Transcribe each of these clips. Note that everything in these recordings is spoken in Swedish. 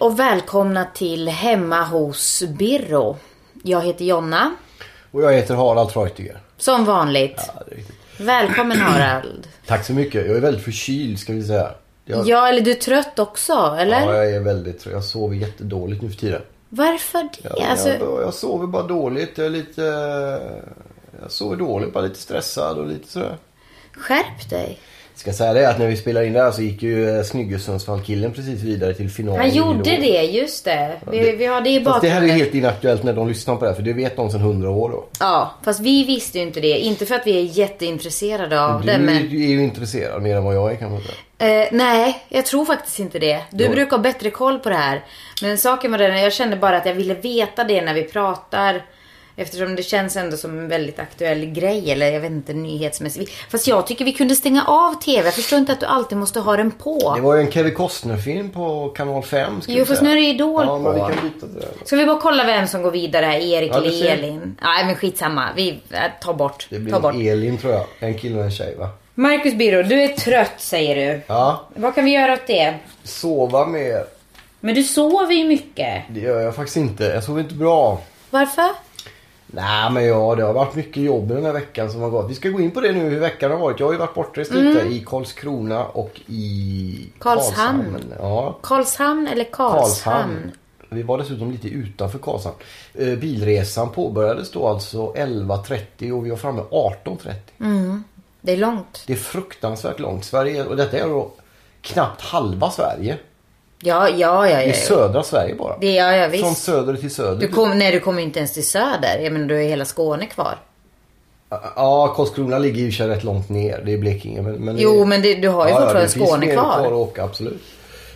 Och välkomna till Hemma hos Birro. Jag heter Jonna. Och jag heter Harald Treutiger. Som vanligt. Ja. Välkommen Harald. Tack så mycket. Jag är väldigt förkyld ska vi säga. Jag, Ja, eller du är trött också, eller? ja, jag är väldigt trött. Jag sover jättedåligt nu för tiden. Varför det? Ja, alltså, jag, jag sover bara dåligt. Jag är lite... Jag sover dåligt, bara lite stressad och lite sådär. Skärp dig. Ska säga det att när vi spelade in det här så gick ju eh, Snygge Sundsvall-killen precis vidare till finalen. Han gjorde det, just det. Vi, vi har det i Fast det här är bakgrunden. helt inaktuellt när de lyssnar på det här, för det vet de sedan hundra år då. Ja, fast vi visste ju inte det. Inte för att vi är jätteintresserade av Du det, är men... ju intresserad mer än vad jag är kan man säga. Eh, nej, jag tror faktiskt inte det. Du Jo. brukar ha bättre koll på det här. Men saken var den, jag kände bara att jag ville veta det när vi pratar. Eftersom det känns ändå som en väldigt aktuell grej. Eller jag vet inte, nyhetsmässigt. Fast jag tycker vi kunde stänga av TV. Jag förstår inte att du alltid måste ha den på. Det var ju en Kevin Costner-film på kanal 5. ska Jo, fast nu är det Idol Ja, men på. vi kan byta det. Ska vi bara kolla vem som går vidare här? Erik Ja, eller Elin? Nej, men skitsamma. Vi äh, tar bort. Det blir Ta bort. Elin tror jag. En kille och en tjej va? Marcus Birro, du är trött säger du. Ja. Vad kan vi göra åt det? Sova mer. Men du sover ju mycket. Det gör jag faktiskt inte. Jag sover inte bra. Varför? Nej men ja, det har varit mycket jobb den här veckan som har gått. Vi ska gå in på det nu hur veckan har varit. Jag har ju varit bortrest lite i Karlskrona och i Mm. Karlshamn. Karlshamn. Ja, Karlshamn eller Karlshamn? Karlshamn. Vi var dessutom lite utanför Karlshamn. Eh, bilresan påbörjades då alltså 11.30 och vi var framme 18.30. Det är långt. Det är fruktansvärt långt. Sverige, och detta är då knappt halva Sverige. Ja, ja, ja. Det ja, ja. södra Sverige bara. Det, ja, ja Från visst. söder till söder. Du kom, nej, du kommer inte ens till söder. Jag menar, du har hela Skåne kvar. Ja, Karlskrona ligger ju rätt långt ner. Det är Blekinge. Men, men Jo, men det, du har ju fortfarande det finns Skåne mer kvar. att åka, absolut.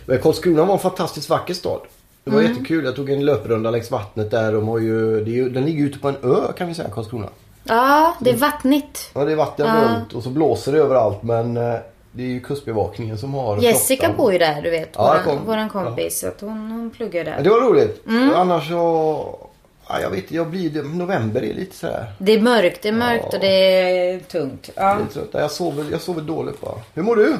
Men Karlskrona var en fantastiskt vacker stad. Det var Mm. jättekul. Jag tog en löprunda längs vattnet där. De har ju, det ju, den ligger ute på en ö kan vi säga, Karlskrona. Ja, det är vattnigt. Ja, det är vatten Ja. runt och så blåser det överallt. Men eh, det är ju kustbevakningen som har Jessica flottan. bor ju där, du vet. Ja, jag Våran, kom. våran kompis. Så att hon, hon pluggar Ja, där. det var roligt. Mm. Annars så... Ja, jag vet jag blir... November är lite sådär. Det är mörkt, det är mörkt Ja. och det är tungt. Ja. Lite trött. Jag sover, jag sover dåligt bara. Hur mår du?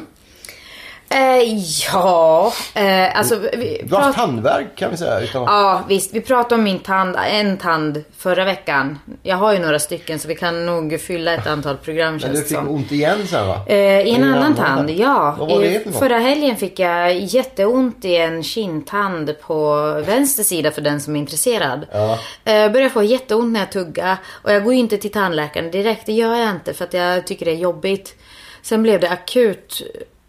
Eh, ja, eh, alltså... Vi, Du har haft tandvärk kan vi säga. Utan. Ja, visst. Vi pratade om min tand, en tand förra veckan. Jag har ju några stycken så vi kan nog fylla ett antal program Men du fick som. ont igen sen va? Eh, I en I annan tand, ja. Vad var det I något? förra helgen fick jag jätteont i en kindtand på vänster sida för den som är intresserad. Ja. Eh, Jag började få jätteont när jag tuggar och jag går ju inte till tandläkaren direkt. Det gör jag inte för att jag tycker det är jobbigt. Sen blev det akut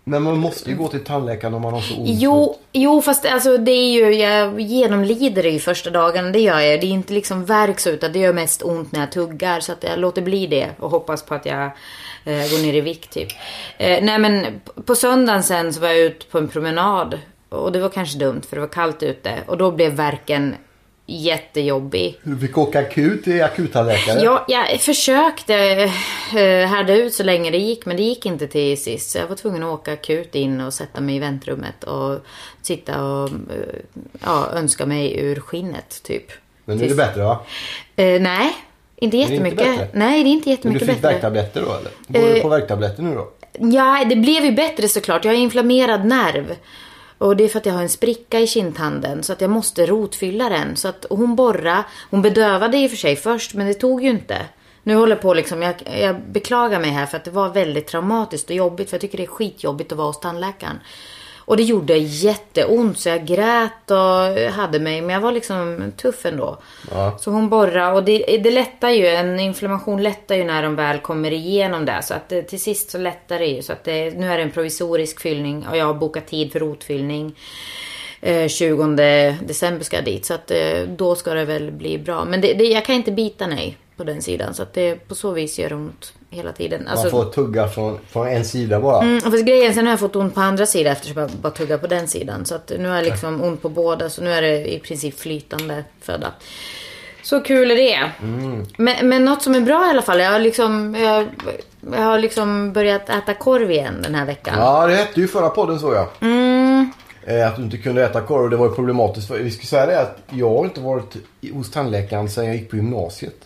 men man måste ju gå till tandläkaren om man har så ont. Jo, jo fast alltså det är ju, jag genomlider det ju första dagen, det gör jag. Det är inte liksom värk så utan det gör mest ont när jag tuggar. Så att jag låter bli det och hoppas på att jag eh, går ner i vikt typ. Eh, nej men på söndagen sen så var jag ute på en promenad. Och det var kanske dumt för det var kallt ute. Och då blev värken jättejobbig. Du fick åka akut till akuttandläkare. Ja, jag försökte eh, härda ut så länge det gick, men det gick inte till sist. Så jag var tvungen att åka akut in och sätta mig i väntrummet och sitta och eh, ja, önska mig ur skinnet, typ. Men nu är det bättre va? Eh, nej, inte det inte jättemycket. bättre? nej, det är inte Men du jättemycket fick bättre. värktabletter då eller? Går du Eh, på värktabletter nu då? Ja, det blev ju bättre såklart. Jag har inflammerad nerv. Och det är för att jag har en spricka i kindtanden så att jag måste rotfylla den. Så att hon borra, hon bedövade i och för sig först men det tog ju inte. Nu håller jag på liksom, jag, jag beklagar mig här för att det var väldigt traumatiskt och jobbigt för jag tycker det är skitjobbigt att vara hos tandläkaren. Och det gjorde jätteont så jag grät och hade mig men jag var liksom tuff ändå. Ja. Så hon borrar och det, det lättar ju, en inflammation lättar ju när de väl kommer igenom det. Så att det, till sist så lättar det ju. Så att det, nu är det en provisorisk fyllning och jag har bokat tid för rotfyllning. Eh, 20 december ska jag dit. Så att eh, då ska det väl bli bra. Men det, det, jag kan inte bita nej. på den sidan. Så att det på så vis gör ont hela tiden. Alltså, Man får tugga från, från en sida bara. mm, fast grejen, sen har jag fått ont på andra sidan eftersom jag bara tuggar på den sidan. Så att nu har jag liksom ont på båda. Så nu är det i princip flytande föda. Så kul är det. Men, men något som är bra i alla fall. Jag har liksom, jag, jag har liksom börjat äta korv igen den här veckan. Ja, det hette ju förra podden såg jag. Mm. Eh, Att du inte kunde äta korv det var ju problematiskt. För, vi ska säga det att jag har inte varit hos tandläkaren sedan jag gick på gymnasiet.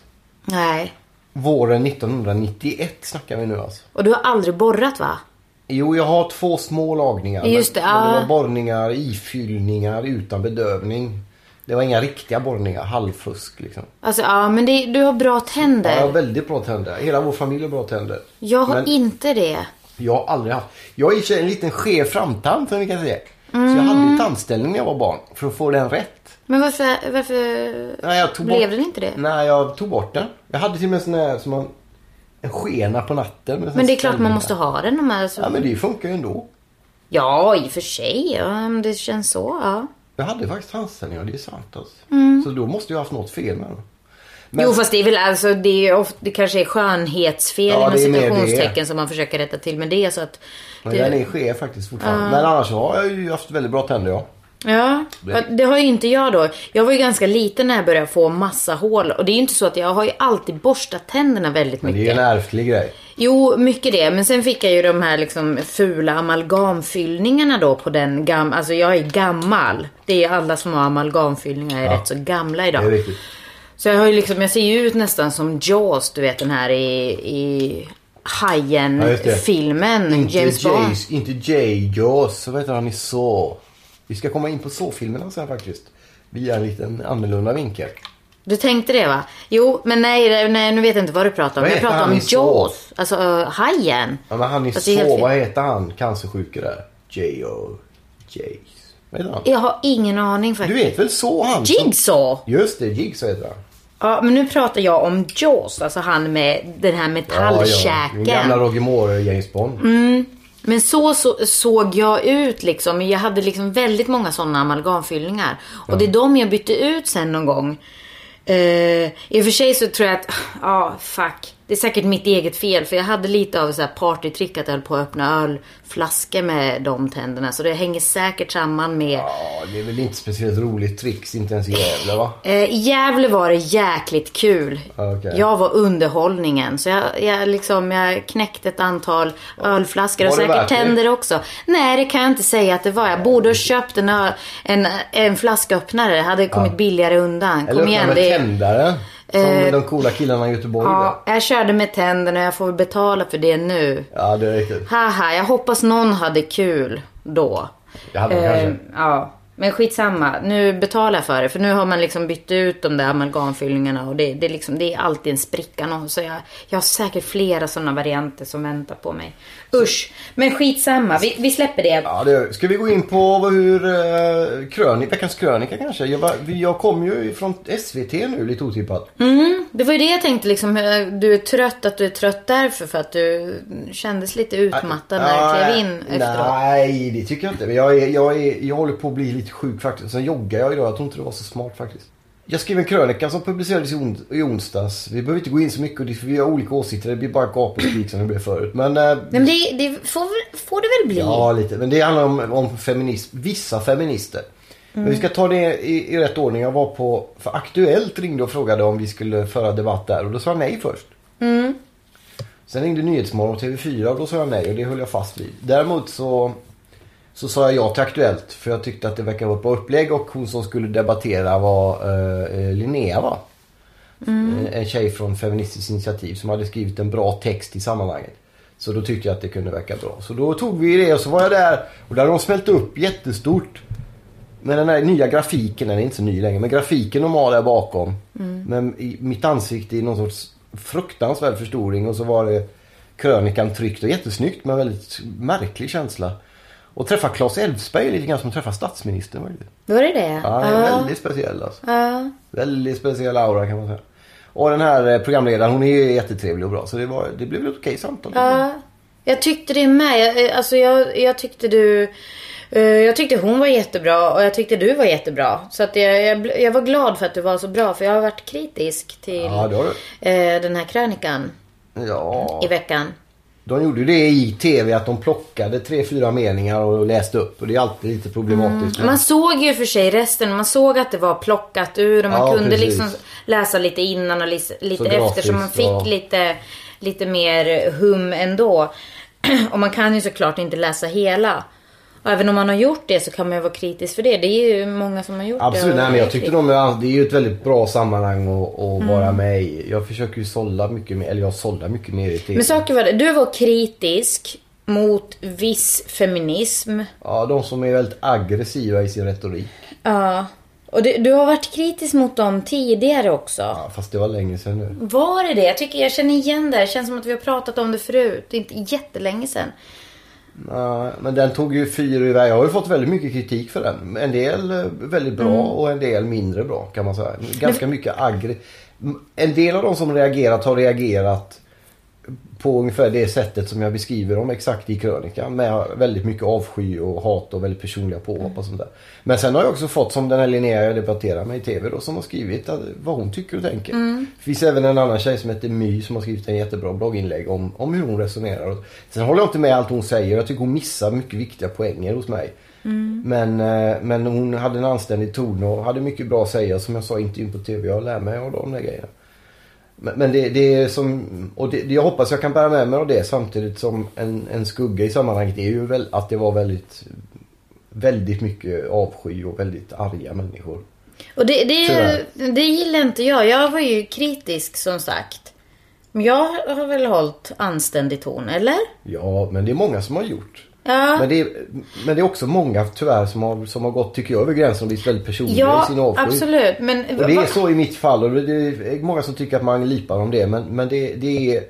Nej. Våren 1991 snackar vi nu alltså. Och du har aldrig borrat va? Jo, jag har två små lagningar. Just det, men, men det var borrningar, ifyllningar utan bedövning. Det var inga riktiga borrningar, halvfusk liksom. Alltså ja, men det, du har bra tänder. Ja, jag har väldigt bra tänder. Hela vår familj har bra tänder. Jag har Men inte det. jag har aldrig haft. Jag i sig en liten skev framtand som vi kan säga. Så Mm. jag hade ju tandställning när jag var barn. För att få den rätt. Men varför, varför Nej, jag tog blev bort... den inte det? Nej, jag tog bort den. Jag hade till och med sån här som man... En skena på natten. Men det är klart man måste ha den. De här, så... Ja, men det funkar ju ändå. Ja, i och för sig. Om det känns så. Ja. Jag hade faktiskt tandställningar, det är sant alltså. Mm. Så då måste jag ha haft något fel med dem. Men- Jo, fast det är väl alltså, det, är ofta, det kanske är skönhetsfel Ja, inom är citationstecken som man försöker rätta till med det. Så att Men det, den är skev faktiskt fortfarande. Men annars har jag ju haft väldigt bra tänder ja. Ja, Det- har ju inte jag då. Jag var ju ganska liten när jag började få massa hål. Och det är ju inte så att jag har ju alltid borstat tänderna väldigt Men det är mycket. ju en ärftlig grej. Jo, mycket det. Men sen fick jag ju de här liksom fula amalgamfyllningarna då på den gamla. Alltså jag är gammal. Det är alla som har amalgamfyllningar är Ja. rätt så gamla Det är idag. riktigt. Så jag har ju liksom, jag ser ju ut nästan som Jaws, du vet den här i, i Ja. Hajen-filmen. Inte James Bond. Inte Jay Jaws, så vet han i så. Vi ska komma in på så-filmerna sen faktiskt. Via en liten annorlunda vinkel. Du tänkte det va? Jo, men nej, nej nu vet jag inte vad du pratar om. Vad Jag pratar om? Jaws. Alltså uh, Hajen. Ja, men han är helt så, fel. vad heter han? Cancersjuke där. J.O. Jays. Vad heter han? Jag har ingen aning Du faktiskt. vet väl så han? som- Jigsaw. Just det, Jigsaw heter han. Ja, men nu pratar jag om Jaws. Alltså han med den här Den metallkäken. gamla Roger Moore, James Bond. Mm. Men så, så såg jag ut liksom. Jag hade liksom väldigt många sådana amalgamfyllningar. Och det är de jag bytte ut sen någon gång. Eh, I och för sig så tror jag att, ja fuck. Det är säkert mitt eget fel. För jag hade lite av så här partytrick att jag höll på att öppna ölflaskor med de tänderna. Så det hänger säkert samman med Ja, det är väl inte speciellt roligt tricks, inte ens i Gävle va? Eh, I Gävle var det jäkligt kul. Okej. Jag var underhållningen. Så jag, jag, liksom, jag knäckte ett antal ölflaskor och säkert värt det? tänder också. Nej, det kan jag inte säga att det var. Jag borde ha köpt en, en, en flasköppnare. Det hade kommit billigare undan. Eller Kom öppna igen. med Det, tändare. Som Eh, de coola killarna i Göteborg ja, jag körde med tänderna. Jag får väl betala för det nu. där. Ja, det är riktigt. Haha, jag hoppas någon hade kul då. Det hade de Eh, kanske. ja, men skitsamma. Nu betalar jag för det. För nu har man liksom bytt ut de där amalgamfyllningarna och det, det, är, liksom, det är alltid en spricka. Så jag, jag har säkert flera sådana varianter som väntar på mig. Usch. Men skitsamma. Vi, vi släpper det. Ja, det, ska vi gå in på hur eh, krönik, veckans krönika kanske? Jag, var, jag kom ju från SVT nu lite otippat. Mm, det var ju det jag tänkte liksom. Du är trött, att du är trött därför. För att du kändes lite utmattad när du klev in efteråt. Nej, det tycker jag inte. Men jag, är, jag, är, jag håller på att bli lite sjuk faktiskt. Sen joggar jag idag. Jag tror inte det var så smart faktiskt. Jag skrev en krönika som publicerades i, on, i onsdags. Vi behöver inte gå in så mycket för vi har olika åsikter. Det blir bara gap och skrik som det blev förut. Men, eh, Nej, men det, det får, får det väl bli. Ja, lite. Men det handlar om, om feminism. Vissa feminister. Men vi ska ta det i, i rätt ordning. Jag var på, för Aktuellt ringde och frågade om vi skulle föra debatt där och då sa jag nej först. Sen ringde Nyhetsmorgon och TV4 och då sa jag nej och det höll jag fast vid. Däremot så, så sa jag ja till Aktuellt för jag tyckte att det verkade vara ett bra upplägg och hon som skulle debattera var eh, Linnea va? Eh, En tjej från Feministiskt initiativ som hade skrivit en bra text i sammanhanget. Så då tyckte jag att det kunde verka bra. Så då tog vi det och så var jag där och där hade de smält upp jättestort. Med den här nya grafiken, den är inte så ny längre, men grafiken de har där bakom. Men i mitt ansikte i någon sorts fruktansvärd förstoring och så var det krönikan tryckt och jättesnyggt med en väldigt märklig känsla. Och träffa Claes Elfsberg lite grann som att träffa statsministern. Var det? Var det det? Ja, är väldigt speciell alltså. Ja. Väldigt speciell aura kan man säga. Och den här eh, programledaren hon är ju jättetrevlig och bra så det, var, det blev ett okej samtal. Ja, jag tyckte det med. Jag, alltså jag, jag tyckte du Eh, Jag tyckte hon var jättebra och jag tyckte du var jättebra. Så att jag, jag, jag var glad för att du var så bra. För jag har varit kritisk till Ja, eh, den här krönikan Ja, i veckan. De gjorde det i tv att de plockade tre, fyra meningar och läste upp. Och det är alltid lite problematiskt. Man såg ju för sig resten. Man såg att det var plockat ur och man Ja, kunde precis. liksom läsa lite innan och lite Så efter. Så man grafiskt, fick ja. lite, lite mer hum ändå. och man kan ju såklart inte läsa hela. Och även om man har gjort det så kan man ju vara kritisk för det. Det är ju många som har gjort Absolut, det. men jag tyckte de det är ju ett väldigt bra sammanhang att, att Mm. vara med i. Jag försöker ju sålla mycket mer, eller jag sållar mycket mer i tv. Men saker var det, du var kritisk mot viss feminism. Ja, de som är väldigt aggressiva i sin retorik. Ja. Och du, du har varit kritisk mot dem tidigare också. Ja, fast det var länge sedan nu. Var det det? Jag tycker jag känner igen det. Det känns som att vi har pratat om det förut. Det är inte jättelänge sedan. Men den tog ju fyra iväg. Jag har ju fått väldigt mycket kritik för den. En del eh, väldigt bra Mm. och en del mindre bra kan man säga. Ganska mycket aggre... En del av de som reagerat har reagerat på ungefär det sättet som jag beskriver dem exakt i krönikan. Med väldigt mycket avsky och hat och väldigt personliga påhopp och sånt där. Men sen har jag också fått som den här Linnea jag debatterar med i TV då som har skrivit att, vad hon tycker och tänker. Det finns även en annan tjej som heter My som har skrivit en jättebra blogginlägg om, om hur hon resonerar. Sen håller jag inte med allt hon säger. Jag tycker hon missar mycket viktiga poänger hos mig. Men, eh, men hon hade en anständig ton och hade mycket bra att säga som jag sa i intervjun på TV. Jag lär mig av de där grejerna. Men, det, det är som, och det, jag hoppas jag kan bära med mig av det samtidigt som en, en skugga i sammanhanget är ju väl att det var väldigt, väldigt mycket avsky och väldigt arga människor. Och det, det, det gillar inte jag. Jag var ju kritisk som sagt. Men jag har väl hållit anständig ton, eller? Ja, men det är många som har gjort. Ja. Men, det är, men det är också många tyvärr som har, som har gått, tycker jag, över gränsen och blivit väldigt personliga Ja, i sin avsky. absolut. Men Och det är så i mitt fall och det är många som tycker att man lipar om det. Men, men det, det, är,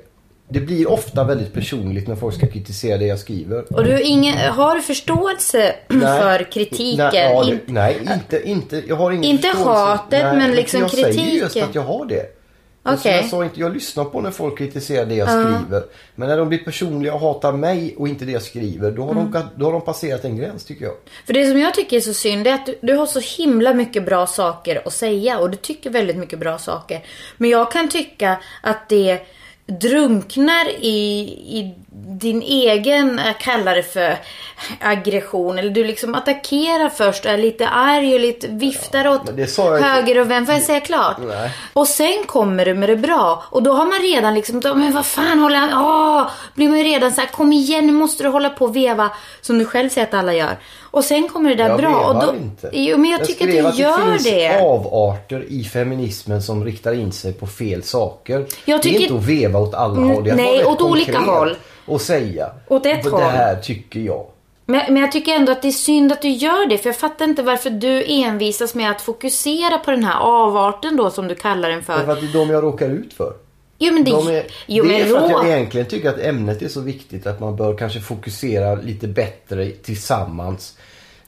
det blir ofta väldigt personligt när folk ska kritisera det jag skriver. Och du har ingen, har du förståelse Nej. för kritiken? Nej, ja, det, nej inte, inte. Jag har ingen Inte förståelse. hatet, nej, men liksom jag säger just kritiken. att jag har det. Som Okej. jag sa, inte, jag lyssnar på när folk kritiserar det jag skriver. Men när de blir personliga och hatar mig och inte det jag skriver. Då har, Mm. de, då har de passerat en gräns tycker jag. För det som jag tycker är så synd är att du, du har så himla mycket bra saker att säga och du tycker väldigt mycket bra saker. Men jag kan tycka att det drunknar i, i din egen, jag kallar det för aggression. Eller du liksom attackerar först och är lite arg och lite viftar åt jag inte. höger och vänster. Får jag säga klart? Nej. Och sen kommer du med det bra. Och då har man redan liksom, men vad fan håller han, åh! Blir man ju redan så här, kom igen nu måste du hålla på och veva. Som du själv säger att alla gör. Och sen kommer det där Jag bra. Och då, inte. Jo men jag, tycker skrev att du gör det finns det. avarter i feminismen som riktar in sig på fel saker. Jag Det är tycker- inte att veva åt alla håll. Det är nej, åt olika håll. Och säga. Åt ett Det håll. här tycker jag. Men, men jag tycker ändå att det är synd att du gör det. För jag fattar inte varför du envisas med att fokusera på den här avarten då som du kallar den för. Därför att det är de jag råkar ut för. Jo men det, De är, jo, det är men för att jag egentligen tycker att ämnet är så viktigt att man bör kanske fokusera lite bättre tillsammans.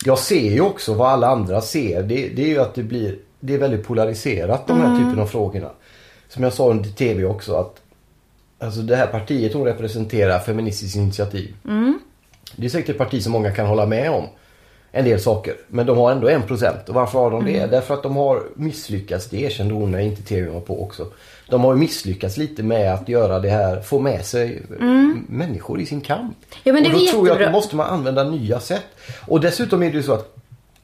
Jag ser ju också vad alla andra ser. Det, det är ju att det blir det är väldigt polariserat de här Mm. typen av frågorna. Som jag sa under TV också att alltså det här partiet hon representerar, Feministiskt initiativ. Mm. Det är säkert ett parti som många kan hålla med om en del saker. Men de har ändå en procent. Och varför har de Mm. det? Därför att de har misslyckats. Det erkände hon när inte TV var på också. De har ju misslyckats lite med att göra det här, få med sig människor i sin kamp. Mm. Ja, men det och då tror jag att då måste man använda nya sätt. Och dessutom är det ju så att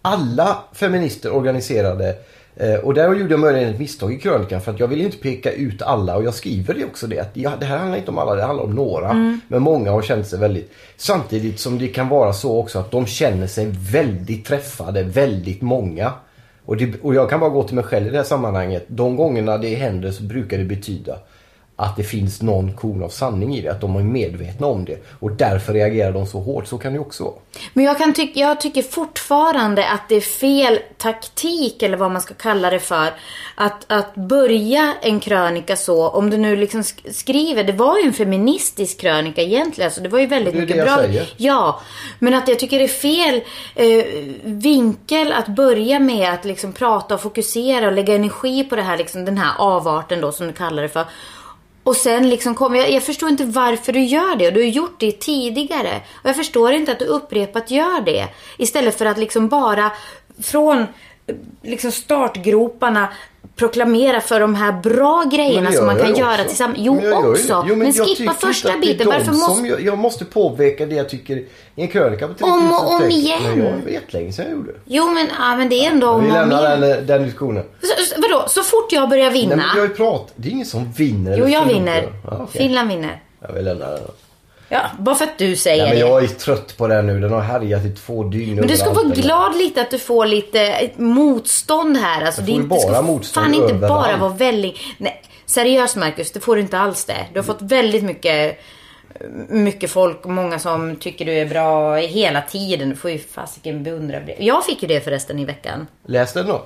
alla feminister organiserade eh, och där gjorde jag möjligen ett misstag i krönikan för att jag vill inte peka ut alla och jag skriver det också det. Att det här handlar inte om alla, det handlar om några. Mm. Men många har känt sig väldigt... Samtidigt som det kan vara så också att de känner sig väldigt träffade, väldigt många. Och, det, och jag kan bara gå till mig själv i det här sammanhanget. De gångerna det händer så brukar det betyda att det finns någon korn av sanning i det. Att de är medvetna om det. Och därför reagerar de så hårt. Så kan det också vara. Men jag, kan tycka, jag tycker fortfarande att det är fel taktik, eller vad man ska kalla det för. Att, att börja en krönika så, om du nu liksom sk- skriver, det var ju en feministisk krönika egentligen, så det var ju väldigt Det är mycket det jag bra. säger. Ja, men att jag tycker det är fel eh, vinkel att börja med att liksom prata och fokusera och lägga energi på det här, liksom, den här avarten då som du kallar det för. Och sen liksom kom, jag, jag förstår inte varför du gör det. Och du har gjort det tidigare. Och jag förstår inte att du upprepat gör det. Istället för att liksom bara från eh, liksom startgroparna proklamera för de här bra grejerna Men som man kan göra också. tillsammans. Jo, Men också. Jo, men jag skippa första biten. Varför måste... Jag, jag måste påpeka det jag tycker i en krönika på 3000 Om och om igen. Men jag var jättelänge sedan jag gjorde. Jo, men, ja, men det är ändå om Vi lämnar den, den diskussionen. Så, vadå, så fort jag börjar vinna? Nej, men jag har ju pratat. Det är ingen som vinner. Jo, jag vinner. Ja, okej. Finland vinner. Jag vill lämna den. Ja, bara för att du säger Nej, men jag är trött på den nu. Den har härjat i två dygn. Men du ska vara glad lite att du får lite eh, motstånd här. Alltså, det, inte, det ska bara motstånd fan inte överallt. bara vara välling. Nej, seriöst Marcus, det får du inte alls det. Du har fått väldigt mycket, mycket folk, många som tycker du är bra hela tiden. Du får ju fasiken beundra det. Jag fick ju det förresten i veckan. Läs den då.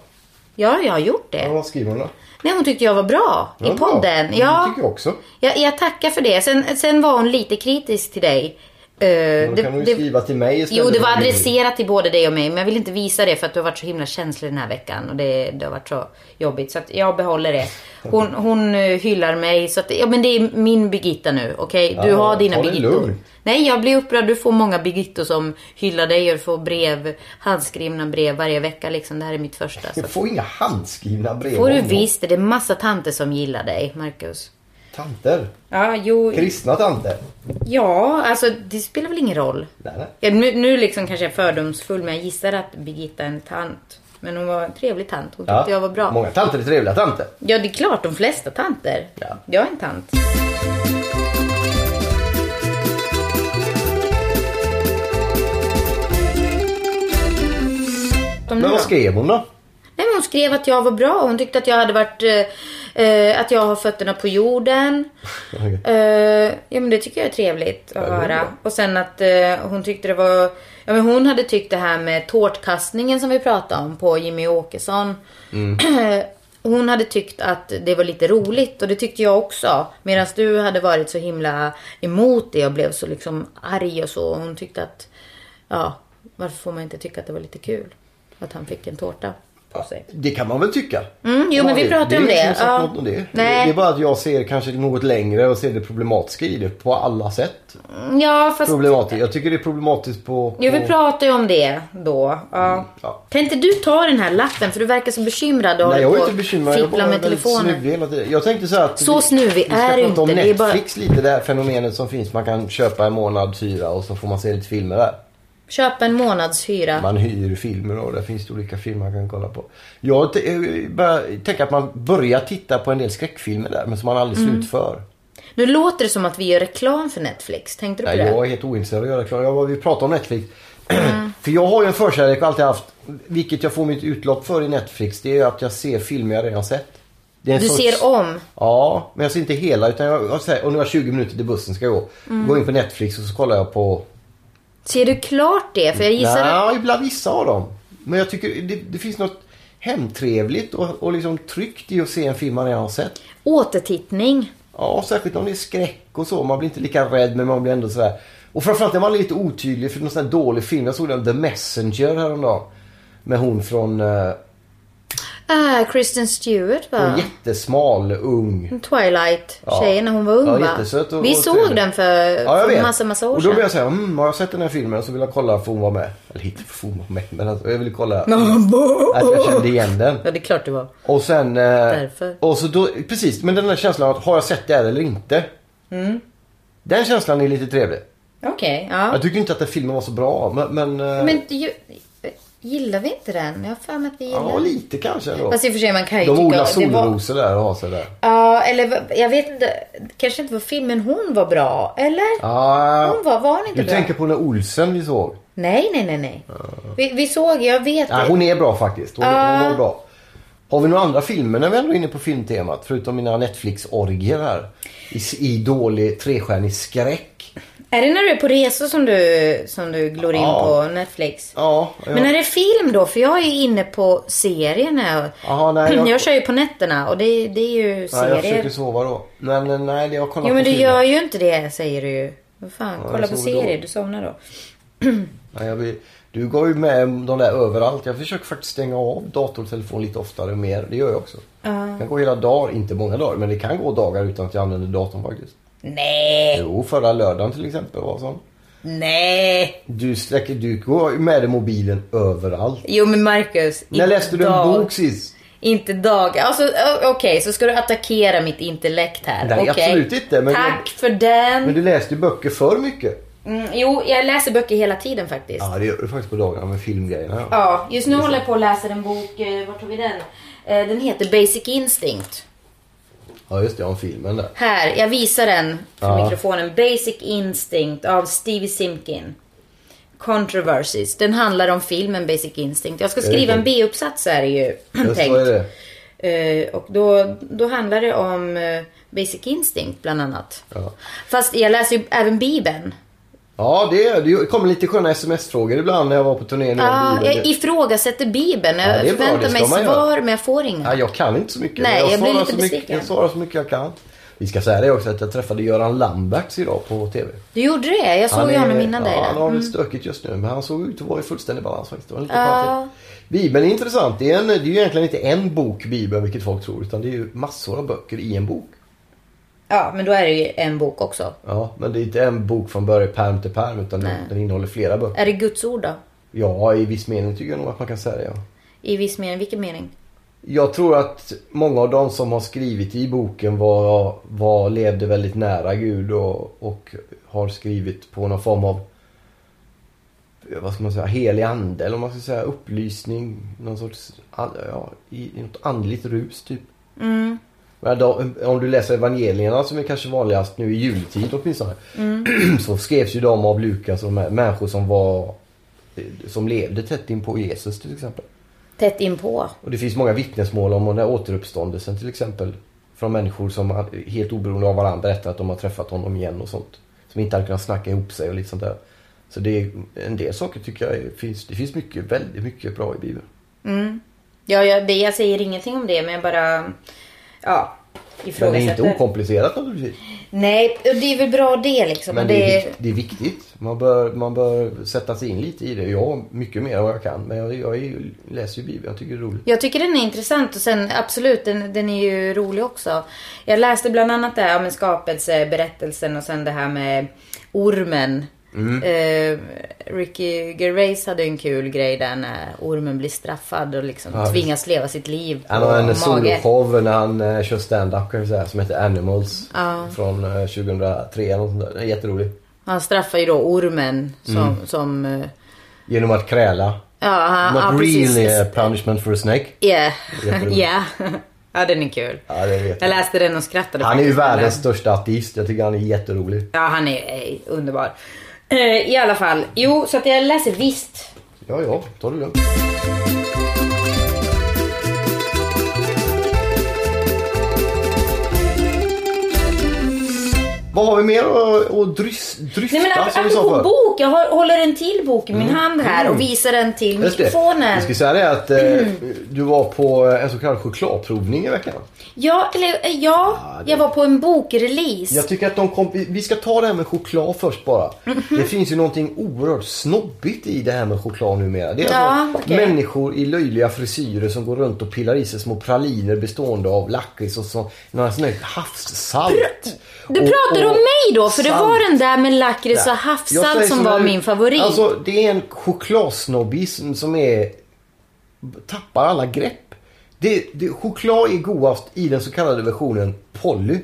Ja, jag har gjort det. Ja, vad skriver hon då? Nej, hon tyckte jag var bra Ja, i podden. bra. Ja, Det tycker jag också. jag, jag tackar för det. Sen, sen var hon lite kritisk till dig. Eh, Då det- kan du det- skriva till mig istället. Jo, det var adresserat till både dig och mig. Men jag vill inte visa det för att du har varit så himla känslig den här veckan. Och det, det har varit så jobbigt. Så att jag behåller det. Hon, hon eh, hyllar mig. Så att, ja men det är min Birgitta nu. Okej? Du Ja, har dina Birgittor. Nej, jag blir upprörd. Du får många Birgittor som hyllar dig. Och du får brev, handskrivna brev varje vecka liksom. Det här är mitt första. Så att, får inga handskrivna brev. får du visst. Det är massa tanter som gillar dig, Marcus. Tanter. Ja, jo. Kristna tanter. Ja, alltså det spelar väl ingen roll. Nej, nej. Ja, nu, nu liksom kanske jag är fördomsfull men jag gissar att Birgitta är en tant. Men hon var en trevlig tant. Hon tyckte jag var bra. Många tanter är trevliga tanter. Ja, det är klart. De flesta tanter. Ja. Jag är en tant. Men vad skrev hon då? Nej, men hon skrev att jag var bra. Hon tyckte att jag hade varit... Eh, eh, att jag har fötterna på jorden. Eh, ja men det tycker jag är trevligt att höra. Och sen att eh, hon tyckte det var... Ja men hon hade tyckt det här med tårtkastningen som vi pratade om på Jimmy Åkesson. Mm. hon hade tyckt att det var lite roligt och det tyckte jag också. Medan du hade varit så himla emot det och blev så liksom arg och så. Och hon tyckte att... Ja, varför får man inte tycka att det var lite kul? Att han fick en tårta på sig. Det kan man väl tycka. Mm, jo, men vi pratade om Det är det. ingen som har Ja. något om det. Nej. Det är bara att jag ser kanske något längre och ser det problematiska i det på alla sätt. Ja, fast... Problematiskt. Jag tycker det är problematiskt på... på... Jo, vi pratade ju om det då. Ja. ja. Kan inte du ta den här lappen? För du verkar så bekymrad och Nej, jag är inte bekymrad. Jag bara med telefonen. snuvig hela tiden. Jag tänkte så här att Så vi- snuvig vi är du om inte. Det är bara- Netflix lite, det här fenomenet som finns. Man kan köpa en månads hyra och så får man se lite filmer där. Köpa en månadshyra. Man hyr filmer och där finns det olika filmer man kan kolla på. Jag eh, tänka att man börjar titta på en del skräckfilmer där men som man aldrig Mm. slutför. Nu låter det som att vi gör reklam för Netflix. Tänkte du på Nej, det? jag är helt ointresserad av att göra reklam. Jag, vi pratar om Netflix. Mm. för jag har ju en förkärlek och alltid haft, vilket jag får mitt utlopp för i Netflix, det är att jag ser filmer jag redan sett. Det Du sorts- ser om. Ja, men jag ser inte hela utan jag, jag säger, och nu har jag 20 minuter till bussen ska gå. Mm. Går in på Netflix och så kollar jag på... Ser du klart det? För jag gissar att... Nej, ibland vissa av dem. Men jag tycker det, det finns något hemtrevligt och, och liksom tryggt i att se en film man redan har sett. Återtittning. Ja, särskilt om det är skräck och så. Man blir inte lika rädd men man blir ändå sådär. Och framförallt är man lite otydlig för någon sån här dålig film. Jag såg den The Messenger häromdagen. Med hon från... Ah, Kristen Stewart va? hon jättesmal, ung. Twilight-tjejen när hon var ung Ja, va? jättesöt och- Vi och såg trevlig. den för, Ja, jag för vet. massa, massa år och då sedan. blev jag säga, mm, har jag sett den här filmen? Och så vill jag kolla för hon var med. Eller inte för hon var med, men alltså, jag ville kolla. att jag kände igen den. Ja, det är klart det var. Och sen... Eh, Därför. Och så då, precis, men den där känslan att har jag sett det här eller inte? Mm. Den känslan är lite trevlig. Okej, ja. Jag tycker inte att den filmen var så bra, men... Men, eh, Men ju, gillar vi inte den? Jag har för mig att vi gillar ja, den. lite kanske ändå. Fast i och för sig man kan ju De tycka... odlar det var- solrosor där och har sig där. Ja, eller jag vet inte. Kanske inte var filmen hon var bra. Eller? Ah, Hon var, var hon inte du bra? tänker på när Olsen vi såg? Nej, nej, nej, nej. Vi, vi såg, jag vet Nej, hon är bra faktiskt. Hon, hon var bra. Har vi några andra filmer när vi ändå är inne på filmtemat? Förutom mina Netflix-orgier här. I, I dålig trestjärnig skräck. Är det när du är på resor som du, som du glor in Ja. på Netflix? Ja, ja. Men är det film då? För jag är ju inne på serier när jag... Nej, jag... jag- kör ju på nätterna och det, det är ju Nej, jag serier. försöker sova då. Men eh, nej, jag kollar Jo men på du filmer. gör ju inte det säger du ju. Vad fan, kolla jag på serier, då. du somnar då. Nej, jag vill, du går ju med de där överallt. Jag försöker faktiskt stänga av dator och telefon lite oftare och mer. Det gör jag också. Det kan gå hela dagar, inte många dagar, men det kan gå dagar utan att jag använder datorn faktiskt. Nej, Jo, förra lördagen till exempel var sån. nej. Du, sträcker, du går med dig mobilen överallt. Jo men Marcus. När läste du en bok sist? Inte dag. Alltså okej, så ska du attackera mitt intellekt här. Nej, Okej. absolut inte, men- Tack för den. Men du läste ju böcker för mycket. Mm, jo, jag läser böcker hela tiden faktiskt. Ja, det gör du faktiskt på dagarna med filmgrejerna. Ja. Ja, just nu håller jag på att läsa en bok. Eh, vart har vi den? Eh, den heter Basic Instinct. Ja, just det. Om filmen där. Här, jag visar den för Ja. mikrofonen. Basic Instinct av Stevie Simkin. Controversies. Den handlar om filmen Basic Instinct. Jag ska skriva en så? B-uppsats är det ju Just tänkt. vad är det? Eh, och då, då handlar det om eh, Basic Instinct bland annat. Ja. Fast jag läser ju även Bibeln. Ja, det, det kommer lite sköna sms-frågor ibland när jag var på turné. Bibeln. jag ifrågasätter Bibeln. Jag Ja, det bra, förväntar det mig göra. svar men jag får inga. Ja, jag kan inte så mycket. Nej, men jag blir lite så mycket, besviken. Jag svarar så mycket jag kan. Vi ska säga det också att jag träffade Göran Lamberts idag på TV. Du gjorde det? Jag såg ju är- honom innan ja, dig. Han har Mm. lite stökigt just nu men han såg ut att vara i fullständig balans faktiskt. Det var lite konstigt. Bibeln är intressant. Det är, en, det är ju egentligen inte en bok Bibeln vilket folk tror utan det är ju massor av böcker i en bok. Ja, men då är det ju en bok också. Ja, men det är inte en bok från början pärm till pärm utan den, Nej. den innehåller flera böcker. Är det Guds ord då? Ja, i viss mening tycker jag nog att man kan säga det. Ja. I viss mening. Vilken mening? Jag tror att många av de som har skrivit i boken var, var, levde väldigt nära Gud och, och har skrivit på någon form av vad ska man säga, helig ande eller om man ska säga upplysning. Någon sorts, ja, i, i något andligt rus typ. Mm. Men då, om du läser evangelierna som är kanske vanligast nu i jultid åtminstone. Så skrevs ju de av Lukas och de människor som var som levde tätt in på Jesus till exempel. Tätt inpå. Och det finns många vittnesmål om den här återuppståndelsen till exempel. Från människor som helt oberoende av varandra berättar att de har träffat honom igen och sånt. Som inte hade kunnat snacka ihop sig och lite sånt där. Så det är, en del saker tycker jag är, finns, det finns mycket, väldigt mycket bra i Bibeln. Ja, jag, det, jag säger ingenting om det, men jag bara... Ja, Men det är inte okomplicerat naturligtvis. Nej, och det är väl bra det liksom. Men det är, det, är viktigt. Man bör, man bör sätta sig in lite i det. Jag mycket mer än vad jag kan. Men jag, jag är, läser ju Bibeln. Jag tycker det är roligt. Jag tycker den är intressant och sen absolut, den, den är ju rolig också. Jag läste bland annat det här med skapelseberättelsen och sen det här med ormen. Mm. Eh, Ricky Gervais hade en kul grej där när ormen blir straffad och liksom Ja, tvingas leva sitt liv på Han har en soloshow när han eh, kör stand-up kan vi säga. Som heter Animals. Ja. Från eh, 2003 eller något sånt där. Den är jätterolig. Han straffar ju då ormen som... Mm. som eh, Genom att kräla. ja, han, Not ja, precis. really a punishment for a snake. Yeah. Yeah. ja, den är kul. Ja, Jag jag. läste den och skrattade Han är ju världens största ateist. Jag tycker han är jätterolig. Ja, han är eh, underbar. Eh, I alla fall. Jo, så att jag läser visst. Ja, ja. Ta det lugnt. Vad har vi mer att, dryfta Nej men apropå bok. Jag håller en till bok i min hand här och visar den till Mm. Just det. mikrofonen. Jag ska säga det att eh, du var på en så kallad chokladprovning i veckan. Ja, eller eh, ja. det- Jag var på en bokrelease. Jag tycker att de kom, vi- ska ta det här med choklad först bara. Mhm. Det finns ju någonting oerhört snobbigt i det här med choklad numera. Det är Ja, alltså okej. människor i löjliga frisyrer som går runt och pillar i sig små praliner bestående av lakrits och så några sådana här havssalt. Du Och- pratar om mig då, för det var den där med lakrits och Jag havssalt som var här, min favorit. Alltså det är en chokladsnobbism som är tappar alla grepp. Det, det, choklad är godast i den så kallade versionen Polly.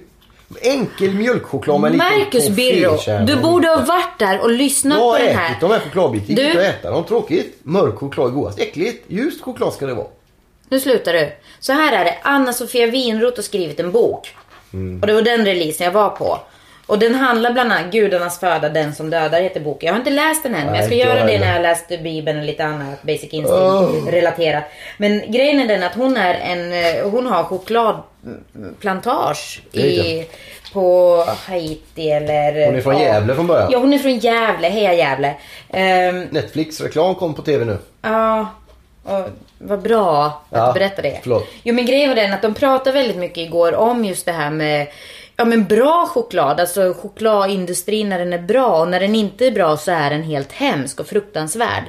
Enkel mjölkchoklad med Marcus Birro, du borde ha varit där och lyssnat Jag på har den ätit här. de här chokladbitarna. Du- inte att äta dem. Tråkigt. Mörk choklad är godast. Äckligt. Ljust choklad ska det vara. Nu slutar du. Så här är det. Anna-Sofia Winroth har skrivit en bok. Mm. Och det var den releasen jag var på. Och den handlar bland annat Gudarnas föda, den som dödar heter boken. Jag har inte läst den än, men jag ska Nej, göra det när jag läst Bibeln och lite annat Basic Instinct Oh. relaterat. Men grejen är den att hon är en, eh, hon har chokladplantage i, på Haiti eller... Hon är från ja. Gävle från början. Ja, hon är från Gävle. Heja Gävle. Ehm, Netflix-reklam kom på TV nu. Ja, och vad bra att Ja, du berättar det. förlåt. Jo men grejen var den att de pratade väldigt mycket igår om just det här med Ja men bra choklad, alltså chokladindustrin när den är bra och när den inte är bra så är den helt hemsk och fruktansvärd.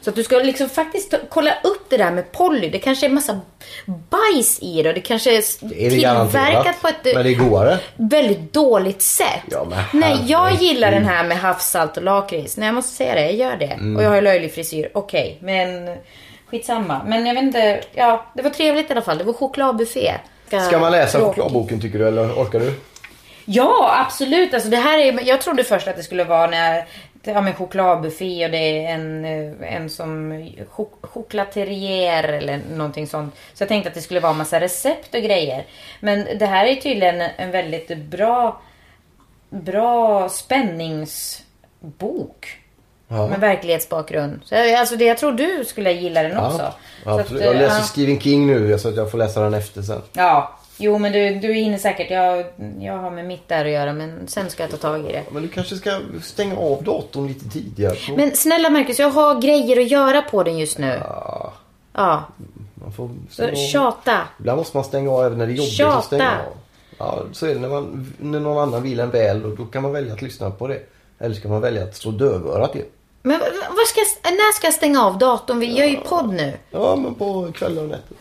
Så att du ska liksom faktiskt kolla upp det där med Polly. Det kanske är massa bajs i det och det kanske är, Det är tillverkat på ett Men det är godare. väldigt dåligt sätt. Ja, Nej, jag gillar den här med havssalt och lakrits. Nej, jag måste säga det. Jag gör det. Mm. Och jag har löjlig frisyr. Okej, men skitsamma. Men jag vet inte. Ja, det var trevligt i alla fall. Det var chokladbuffé. Ska man läsa chokladboken tycker du eller orkar du? Ja, absolut. Alltså, det här är, jag trodde först att det skulle vara när, ja, men chokladbuffé och det är en, eh, en som chok- choklaterier eller någonting sånt. Så jag tänkte att det skulle vara massa recept och grejer. Men det här är tydligen en väldigt bra, bra spänningsbok. Ja. Med verklighetsbakgrund. Så, jag- alltså det, jag tror du skulle gilla den också. Ja, Så att, absolut. Jag läser ja. Stephen King nu så att jag får läsa den efter sen. Ja, jo men du, du är inne säkert. Jag, jag har med mitt där att göra men sen ska jag ta tag i det. Men du kanske ska stänga av datorn lite tidigare. Så- Men snälla Marcus, jag har grejer att göra på den just nu. Ja, Ja, man får stänga av. tjata. Ibland måste man stänga av även när det är jobbigt Tjata. att stänga av. Ja, så är det när, man, när någon annan vill en väl och då kan man välja att lyssna på det. Eller ska man välja att slå dövörat till. Men vad- ska när ska jag stänga av datorn? Vi gör ju podd nu. Ja, men på kvällar och nätter.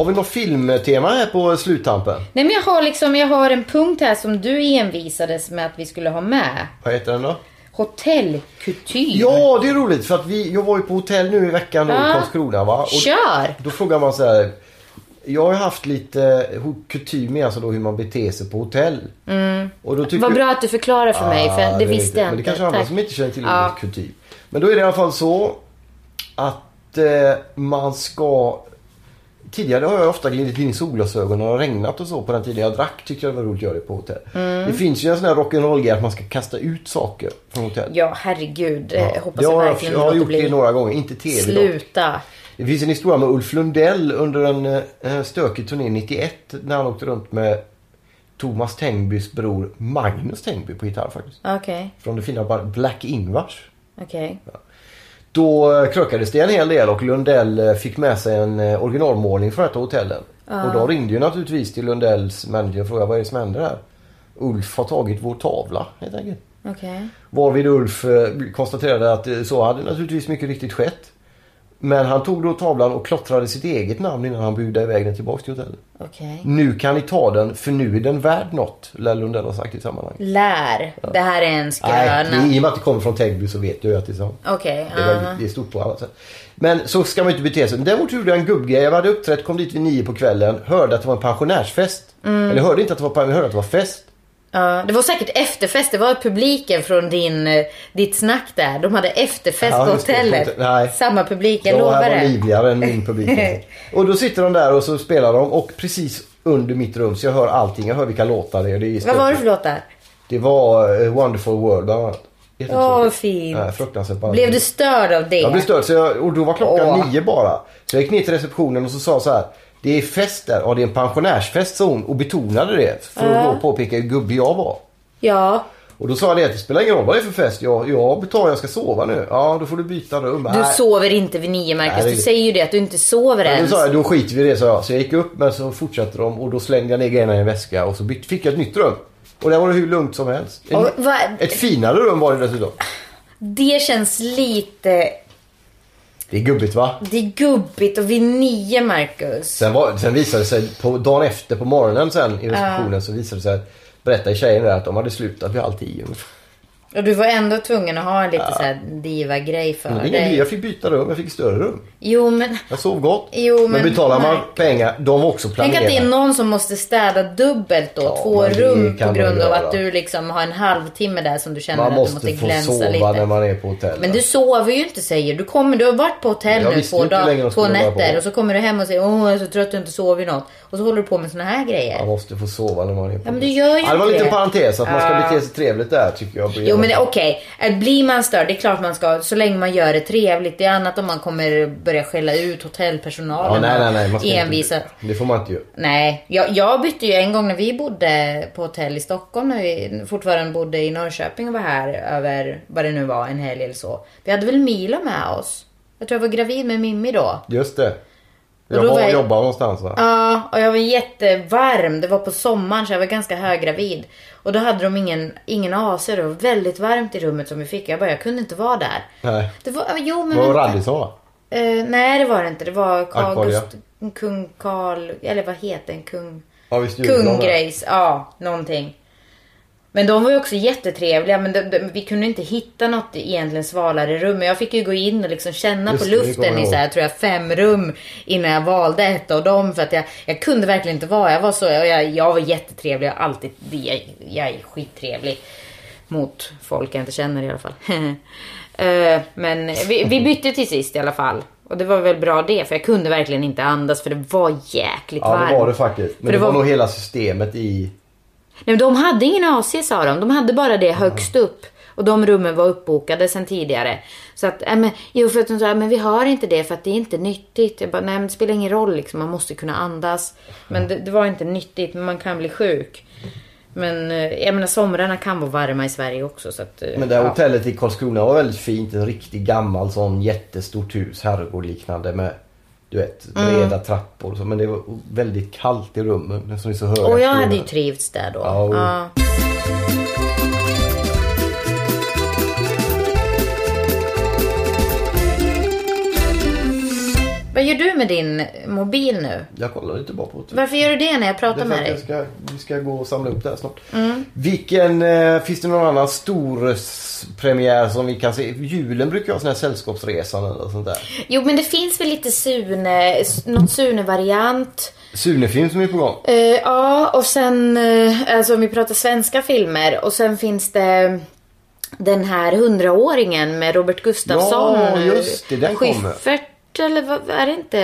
Har vi något filmtema här på sluttampen? Nej men jag har liksom, jag har en punkt här som du envisades med att vi skulle ha med. Vad heter den då? Hotellkutym. Ja, det är roligt för att vi, jag var ju på hotell nu i veckan då, i. Karlskrona va? Och Kör! då frågar man så här. Jag har ju haft lite ho- kutym alltså då hur man beter sig på hotell. Och då tycker Mm. Vad bra att du förklarar för mig, för Ja, det visste jag Men inte. det kanske är andra som inte känner till Ja. ordet kutym. Men då är det i alla fall så att eh, man ska... Tidigare har jag ofta glidit in i solglasögon det har regnat och så. På den tiden jag drack tyckte jag det var roligt att göra det på hotell. Mm. Det finns ju en sån här rock'n'roll-grej att man ska kasta ut saker från hotell. Ja, herregud. Eh, hoppas jag jag, verkligen jag har gjort det några gånger, inte tv dock. Sluta. Det finns en historia med Ulf Lundell under en eh, stökig turné 91 när han åkte runt med Thomas Tengbys bror Magnus Tengby på gitarr faktiskt. Okej, Från det fina bandet Black Ingvars. okej. Då krökades det en hel del och Lundell eh, fick med sig en eh, originalmålning från ett av hotellen. Och de ringde ju naturligtvis till Lundells manager och frågade vad är det som händer här? Ulf har tagit vår tavla helt enkelt. Okej. Varvid Ulf eh, konstaterade att så hade naturligtvis mycket riktigt skett. Men han tog då tavlan och klottrade sitt eget namn innan han budade iväg den tillbaka till hotellet. Okej. Nu kan ni ta den för nu är den värd något, lär Lundell ha sagt i sammanhanget. Lär. Det här är en Nej, skröna. det- i och med att det kommer från Tängby så vet jag ju att det är sant. Okej. Det är, ja. väldigt, det är stort på alla sätt. Men så ska man ju inte bete sig. Däremot gjorde jag en gubbgrej. Jag hade uppträtt, kom dit vid nio på kvällen. Hörde att det var en pensionärsfest. Mm. Eller hörde inte att det var pensionärsfest, hörde att det var fest. Ja, det var säkert efterfest. Det var publiken från din, eh, ditt snack där. De hade efterfest Ja, på det. hotellet. Nej. Samma publik, jag lovar här var det. livligare än min publik. och då sitter de där och så spelar de. Och precis under mitt rum så jag hör allting. Jag hör vilka låtar det är. Det, är Vad var det för låtar? Det var eh, Wonderful World bland annat. Åh, vad fint. Fruktansvärt bara. Blev du störd av det? Jag blev störd så jag, och då var klockan Åh. nio bara. Så jag gick ner till receptionen och så sa så här. Det är fest där. Ja det är en pensionärsfest sa hon och betonade det. För att då påpeka hur gubbig jag var. Ja. Och då sa jag det att det spelar ingen roll vad det är för fest. Jag, jag betalar, jag ska sova nu. Ja då får du byta rum. Du Nej. sover inte vid nio, Marcus. Nej, det- Du säger ju det att du inte sover Men då ens. sa jag, då skiter vi i det sa jag. Så jag gick upp men så fortsatte de och då slängde jag ner grejerna i en väska och så byt, fick jag ett nytt rum. Och där var det hur lugnt som helst. En, Och vad- Ett finare rum var det dessutom. Det känns lite... Det är gubbigt va? Det är gubbigt och vid nio, Marcus. Sen, var, sen visade det sig på dagen efter på morgonen sen i receptionen så visade det sig berättade tjejen där att de hade slutat vid halv tio. Och du var ändå tvungen att ha en lite så här diva-grej för Men det dig. jag fick byta rum, jag fick större rum. Jo, men... Jag sov gott. Jo, men, men- betalar man pengar, de var också Tänk planerade. att det är någon som måste städa dubbelt då. Ja, två rum på man grund av att du liksom har en halvtimme där som du känner man att du måste måste få glänsa sova lite. när man är på hotell. Men du sover ju inte säger du. Kommer, du har varit på hotell Jag nu två, dag, två nätter och så kommer du hem och säger åh jag är så trött jag har inte sovit något. Och så håller du på med såna här grejer. Man måste få sova när man är på Ja, men du gör ju ja, Det var en liten parentes att man ska Ja. bete sig trevligt där tycker jag. Men okej, okay. blir man störd, det är klart man ska, så länge man gör det trevligt. Det är annat om man kommer börja skälla ut hotellpersonalen Ja, nej, nej, nej. Envisa. inte, det får man inte göra. Nej, jag, jag bytte ju en gång när vi bodde på hotell i Stockholm när vi fortfarande bodde i Norrköping och var här över vad det nu var, en helg eller så. Vi hade väl Milo med oss. Jag tror jag var gravid med Mimmi då. Just det. Jag var och jag- jobbade någonstans va? Ja, och jag var jättevarm. Det var på sommaren så jag var ganska höggravid. Och då hade de ingen, ingen AC. Det var väldigt varmt i rummet som vi fick. Jag bara, jag kunde inte vara där. Nej. Det var, jo men Det var. Radisson va? Eh, nej det var det inte. Det var Carl. Gust, kung Karl, eller vad heter den? Kung... Ja visst det. Kunggrejs, ja någonting. Men de var ju också jättetrevliga men de, de, vi kunde inte hitta något egentligen svalare rum. Men jag fick ju gå in och liksom känna Just på det, luften i så här, tror jag fem rum innan jag valde ett av dem. För att jag, jag kunde verkligen inte vara. Jag var så, jag, jag var jättetrevlig. Jag, alltid, jag, jag är skittrevlig. Mot folk jag inte känner i alla fall. Eh, men vi, vi bytte till sist i alla fall. Och det var väl bra det, för jag kunde verkligen inte andas för det var jäkligt Ja varmt. det var det faktiskt. Men För det, det var... var- nog hela systemet i... Nej, men de hade ingen AC sa de. De hade bara det högst upp. Och de rummen var uppbokade sen tidigare. Så att, äh, men, jo för att de sa, men vi har inte det för att det är inte nyttigt. Jag bara, nej men det spelar ingen roll liksom. Man måste kunna andas. Men det, det var inte nyttigt, men man kan bli sjuk. Men eh, jag menar somrarna kan vara varma i Sverige också. Så att, eh, Men det här ja. hotellet i Karlskrona var väldigt fint. En riktigt gammal sån jättestort hus. Herrgård liknande med du vet Mm. breda trappor och så. Men det var väldigt kallt i rummen. Som är så höga Och jag hade ju trivts där då. Ja, och- Ja. Vad gör du med din mobil nu? Jag kollar lite bara på. Varför gör du det när jag pratar med dig? jag ska, vi ska gå och samla upp det här snart. Vilken, eh, finns det någon annan stor premiär som vi kan se? Julen brukar ha sån här sällskapsresan eller sånt där. Jo men det finns väl lite Sune, något Sune-variant. Sune-film som är på gång. Eh, ja och sen, eh, alltså om vi pratar svenska filmer. Och sen finns det den här hundraåringen med Robert Gustafsson. Ja, just det, den kommer. Eller vad är det inte?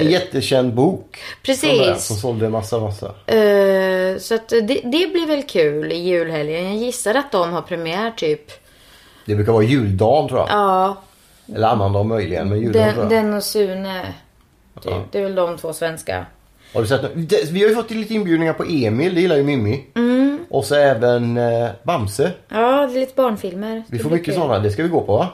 En jättekänd bok. Precis. Som, är, som sålde massa, massa. Eh, så att det, det blir väl kul i julhelgen. Jag gissar att de har premiär typ. Det brukar vara juldagen tror jag. Ja, Eller annandag möjligen, men juldagen tror den, jag. den och Sune. Typ. Ja. Det är väl de två svenska. Har du sett? Det- Vi har ju fått lite inbjudningar på Emil, det gillar ju Mimmi. Mm. Och så även eh, Bamse. Ja, det är lite barnfilmer. Vi får mycket sådana, det ska vi gå på va?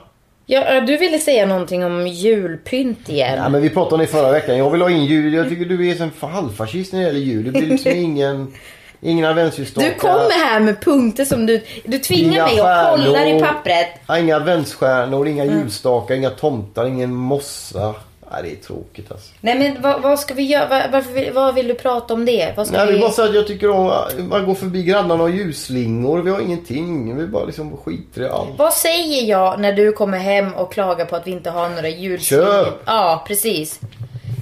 Ja, du ville säga någonting om julpynt igen. Ja, men vi pratade om det förra veckan. Jag vill ha in jul. Jag tycker du är som halvfascist när det gäller jul. Det blir liksom ingen, ingen adventsljusstakar. Du kommer här med punkter som du... Du tvingar Inga mig att kolla i pappret. Inga adventsstjärnor, inga Mm. julstakar, inga tomtar, ingen mossa. Nej, det är tråkigt alltså. Nej men vad, vad ska vi göra? Varför, vad vill du prata om det? Vad ska Nej, det vi... är bara så att jag tycker om man går förbi grannarna och ljusslingor. Vi har ingenting. Vi bara liksom skiter i allt. Vad säger jag när du kommer hem och klagar på att vi inte har några julslingor? Köp! Ja, precis.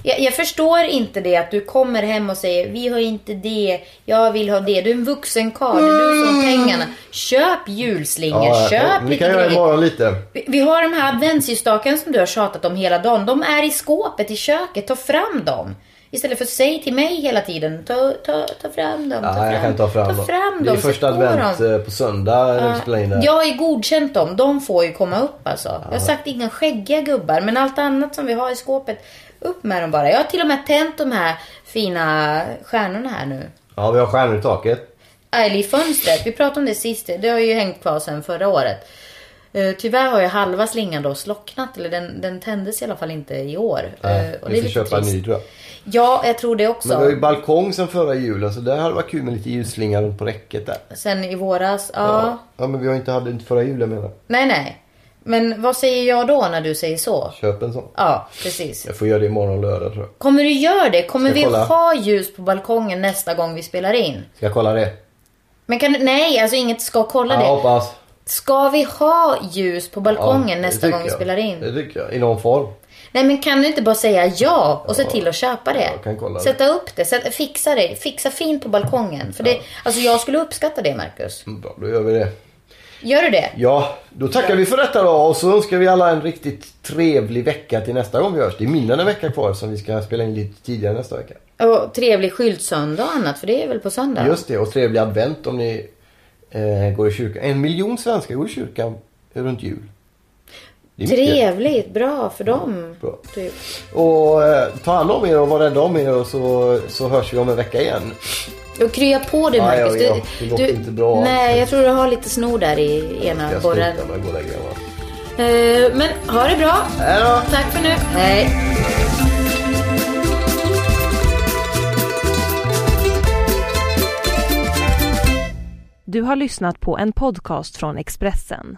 Jag, jag förstår inte det att du kommer hem och säger vi har inte det, jag vill ha det. Du är en vuxen karl, är du som pengarna. Köp julslingor, köp vi lite kan göra imorgon lite. Vi, vi har de här adventsljusstakarna som du har tjatat om hela dagen. De är i skåpet i köket, ta fram dem. Istället för att säga till mig hela tiden, ta, ta, ta fram dem. ta Ja, fram, jag kan ta fram ta dem. fram Det är dem, första advent dem. eh, på söndag när vi spelar in det här. Jag har ju godkänt dem. De får ju komma upp alltså. Jag har sagt inga skäggiga gubbar. Men allt annat som vi har i skåpet, upp med dem bara. Jag har till och med tänt de här fina stjärnorna här nu. Ja, vi har stjärnor i taket. Eller i fönstret. Vi pratade om det sist. Det har ju hängt kvar sedan förra året. Eh, tyvärr har ju halva slingan då slocknat. Eller den, den tändes i alla fall inte i år. Nej, Eh, och det vi är får köpa en trist. ny tror jag. Ja, jag tror det också. Men vi har ju balkong sen förra julen så där hade det varit kul med lite ljusslinga runt på räcket där. Sen i våras. Ja. Ja. ja men vi har inte hade inte förra julen menar. Nej, nej. Men vad säger jag då när du säger så? Köp en sån. Ja, precis. Jag får göra det imorgon lördag tror jag. Kommer du göra det? Kommer vi jag kolla? ha ljus på balkongen nästa gång vi spelar in? Ska jag kolla det? Men kan du, nej, alltså inget ska kolla Jag det. hoppas. Ska vi ha ljus på balkongen Ja, nästa gång vi jag. spelar in? Det tycker jag. I någon form. Nej men kan du inte bara säga ja och se till att köpa det? jag kan kolla det. Sätta upp det, sätta, fixa det, fixa fint på balkongen. För det, alltså jag skulle uppskatta det Marcus. Mm, Bra, då gör vi det. Gör du det? Ja, då tackar vi för detta då och så önskar vi alla en riktigt trevlig vecka till nästa gång vi hörs. Det är mindre än en vecka kvar som vi ska spela in lite tidigare nästa vecka. Och trevlig skyltsöndag och annat, för det är väl på söndag? Just det, och trevlig advent om ni eh, går i kyrkan. En miljon svenskar går i kyrkan runt jul. Trevligt, bra för dem. Bra. Typ. Och eh, ta hand om er och var rädda om er och så, så hörs vi om en vecka igen. Och krya på dig Ja, ja, Marcus. ja. Det låter inte bra. Nej, jag tror du har lite snor där i ena Jag borren. Eh, men ha det bra. Hej då! Tack för nu. Hej. Du har lyssnat på en podcast från Expressen.